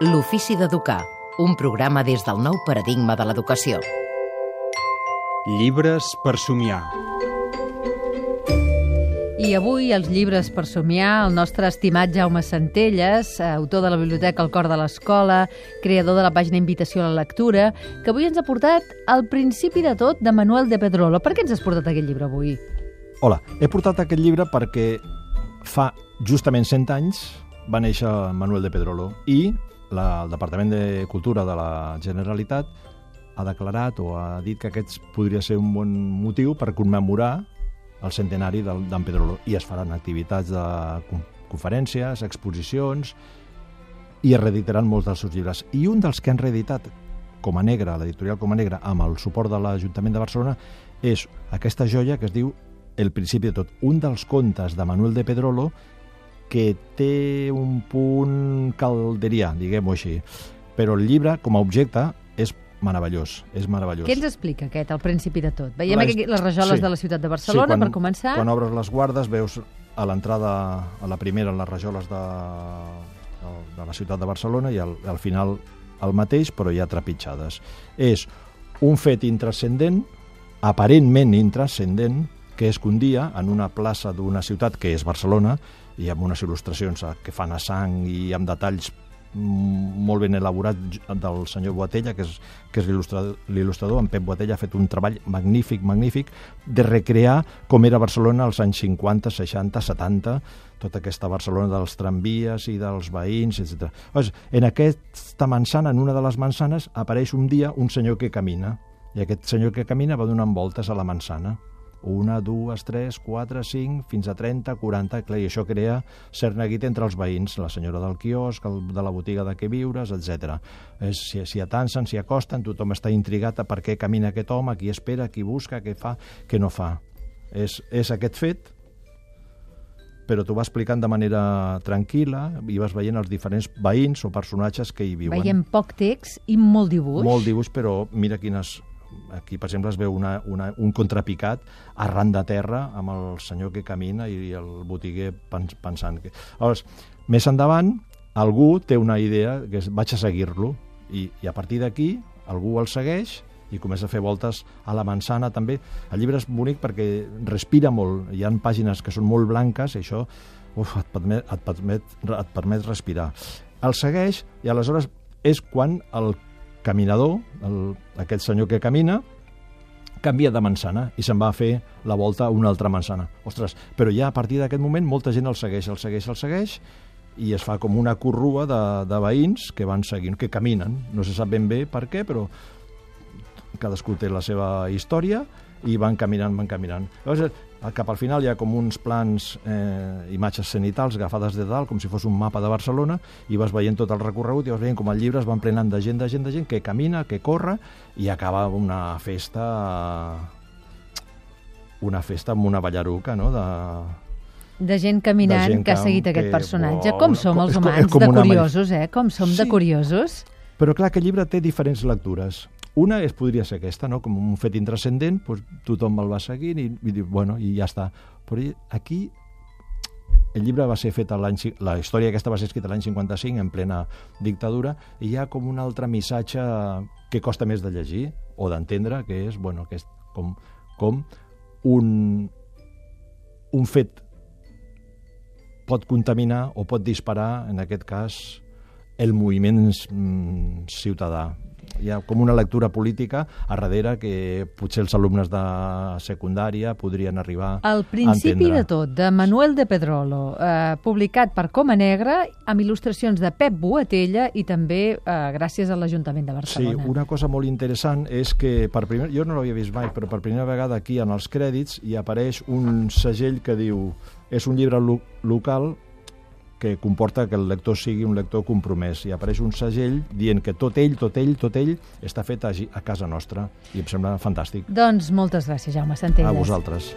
L'ofici d'educar, un programa des del nou paradigma de l'educació. Llibres per somiar. I avui els llibres per somiar, el nostre estimat Jaume Centelles, autor de la Biblioteca El Cor de l'Escola, creador de la pàgina Invitació a la Lectura, que avui ens ha portat al principi de tot de Manuel de Pedrolo. Per què ens has portat aquest llibre avui? Hola, he portat aquest llibre perquè fa justament 100 anys va néixer Manuel de Pedrolo i la, el Departament de Cultura de la Generalitat ha declarat o ha dit que aquest podria ser un bon motiu per commemorar el centenari d'en Pedrolo i es faran activitats de conferències, exposicions i es reeditaran molts dels seus llibres. I un dels que han reeditat com a Negra, l'editorial com a Negra, amb el suport de l'Ajuntament de Barcelona, és aquesta joia que es diu El principi de tot, un dels contes de Manuel de Pedrolo que té un punt calderià, diguem-ho així. Però el llibre, com a objecte, és meravellós, és meravellós. Què ens explica aquest, al principi de tot? Veiem aquí les rajoles sí. de la ciutat de Barcelona, sí, quan, per començar. Quan obres les guardes veus a l'entrada, a la primera, les rajoles de, de, de la ciutat de Barcelona i al, al final el mateix, però ja trepitjades. És un fet intrascendent, aparentment intrascendent, que és que un dia, en una plaça d'una ciutat que és Barcelona, i amb unes il·lustracions que fan a sang i amb detalls molt ben elaborat del senyor Boatella, que és, que és l'il·lustrador. En Pep Boatella ha fet un treball magnífic, magnífic, de recrear com era Barcelona als anys 50, 60, 70, tota aquesta Barcelona dels tramvies i dels veïns, etc. Llavors, en aquesta manzana, en una de les mansanes, apareix un dia un senyor que camina, i aquest senyor que camina va donant voltes a la manzana una, dues, tres, quatre, cinc, fins a 30, 40, clar, i això crea cert neguit entre els veïns, la senyora del quiosc, el de la botiga de què viures, etc. S'hi si atansen, s'hi acosten, tothom està intrigat a per què camina aquest home, qui espera, qui busca, què fa, què no fa. És, és aquest fet, però t'ho va explicant de manera tranquil·la i vas veient els diferents veïns o personatges que hi viuen. Veiem poc text i molt dibuix. Molt dibuix, però mira quines aquí, per exemple, es veu una, una, un contrapicat arran de terra amb el senyor que camina i el botiguer pensant. Que... Llavors, més endavant, algú té una idea que és vaig a seguir-lo i, i a partir d'aquí algú el segueix i comença a fer voltes a la manzana també. El llibre és bonic perquè respira molt, hi ha pàgines que són molt blanques i això uf, et, permet, et, permet, et permet respirar. El segueix i aleshores és quan el caminador, el, aquest senyor que camina, canvia de manzana i se'n va a fer la volta a una altra manzana. Ostres, però ja a partir d'aquest moment molta gent el segueix, el segueix, el segueix i es fa com una corrua de, de veïns que van seguint, que caminen. No se sap ben bé per què, però cadascú té la seva història i van caminant, van caminant. Llavors, cap al final hi ha com uns plans, eh, imatges cenitals agafades de dalt, com si fos un mapa de Barcelona, i vas veient tot el recorregut i vas veient com el llibre es van plenant de gent, de gent, de gent, que camina, que corre, i acaba una festa una festa amb una ballaruca, no?, de, de gent caminant de gent que ha seguit que, aquest personatge. Com som els humans com, de curiosos, eh? Com som sí. de curiosos. Però clar, aquest llibre té diferents lectures. Una és, podria ser aquesta, no? com un fet intrascendent, doncs tothom el va seguint i, i bueno, i ja està. Però aquí el llibre va ser fet l'any... La història aquesta va ser escrita l'any 55, en plena dictadura, i hi ha com un altre missatge que costa més de llegir o d'entendre, que és, bueno, que és com, com un, un fet pot contaminar o pot disparar, en aquest cas, el moviment mm, ciutadà hi ha com una lectura política a darrere que potser els alumnes de secundària podrien arribar El principi de tot, de Manuel de Pedrolo, eh, publicat per Coma Negra, amb il·lustracions de Pep Boatella i també eh, gràcies a l'Ajuntament de Barcelona. Sí, una cosa molt interessant és que per primer, jo no l'havia vist mai, però per primera vegada aquí en els crèdits hi apareix un segell que diu és un llibre lo local que comporta que el lector sigui un lector compromès i apareix un segell dient que tot ell, tot ell, tot ell està fet a, a casa nostra i em sembla fantàstic. Doncs moltes gràcies, Jaume Centelles. A vosaltres.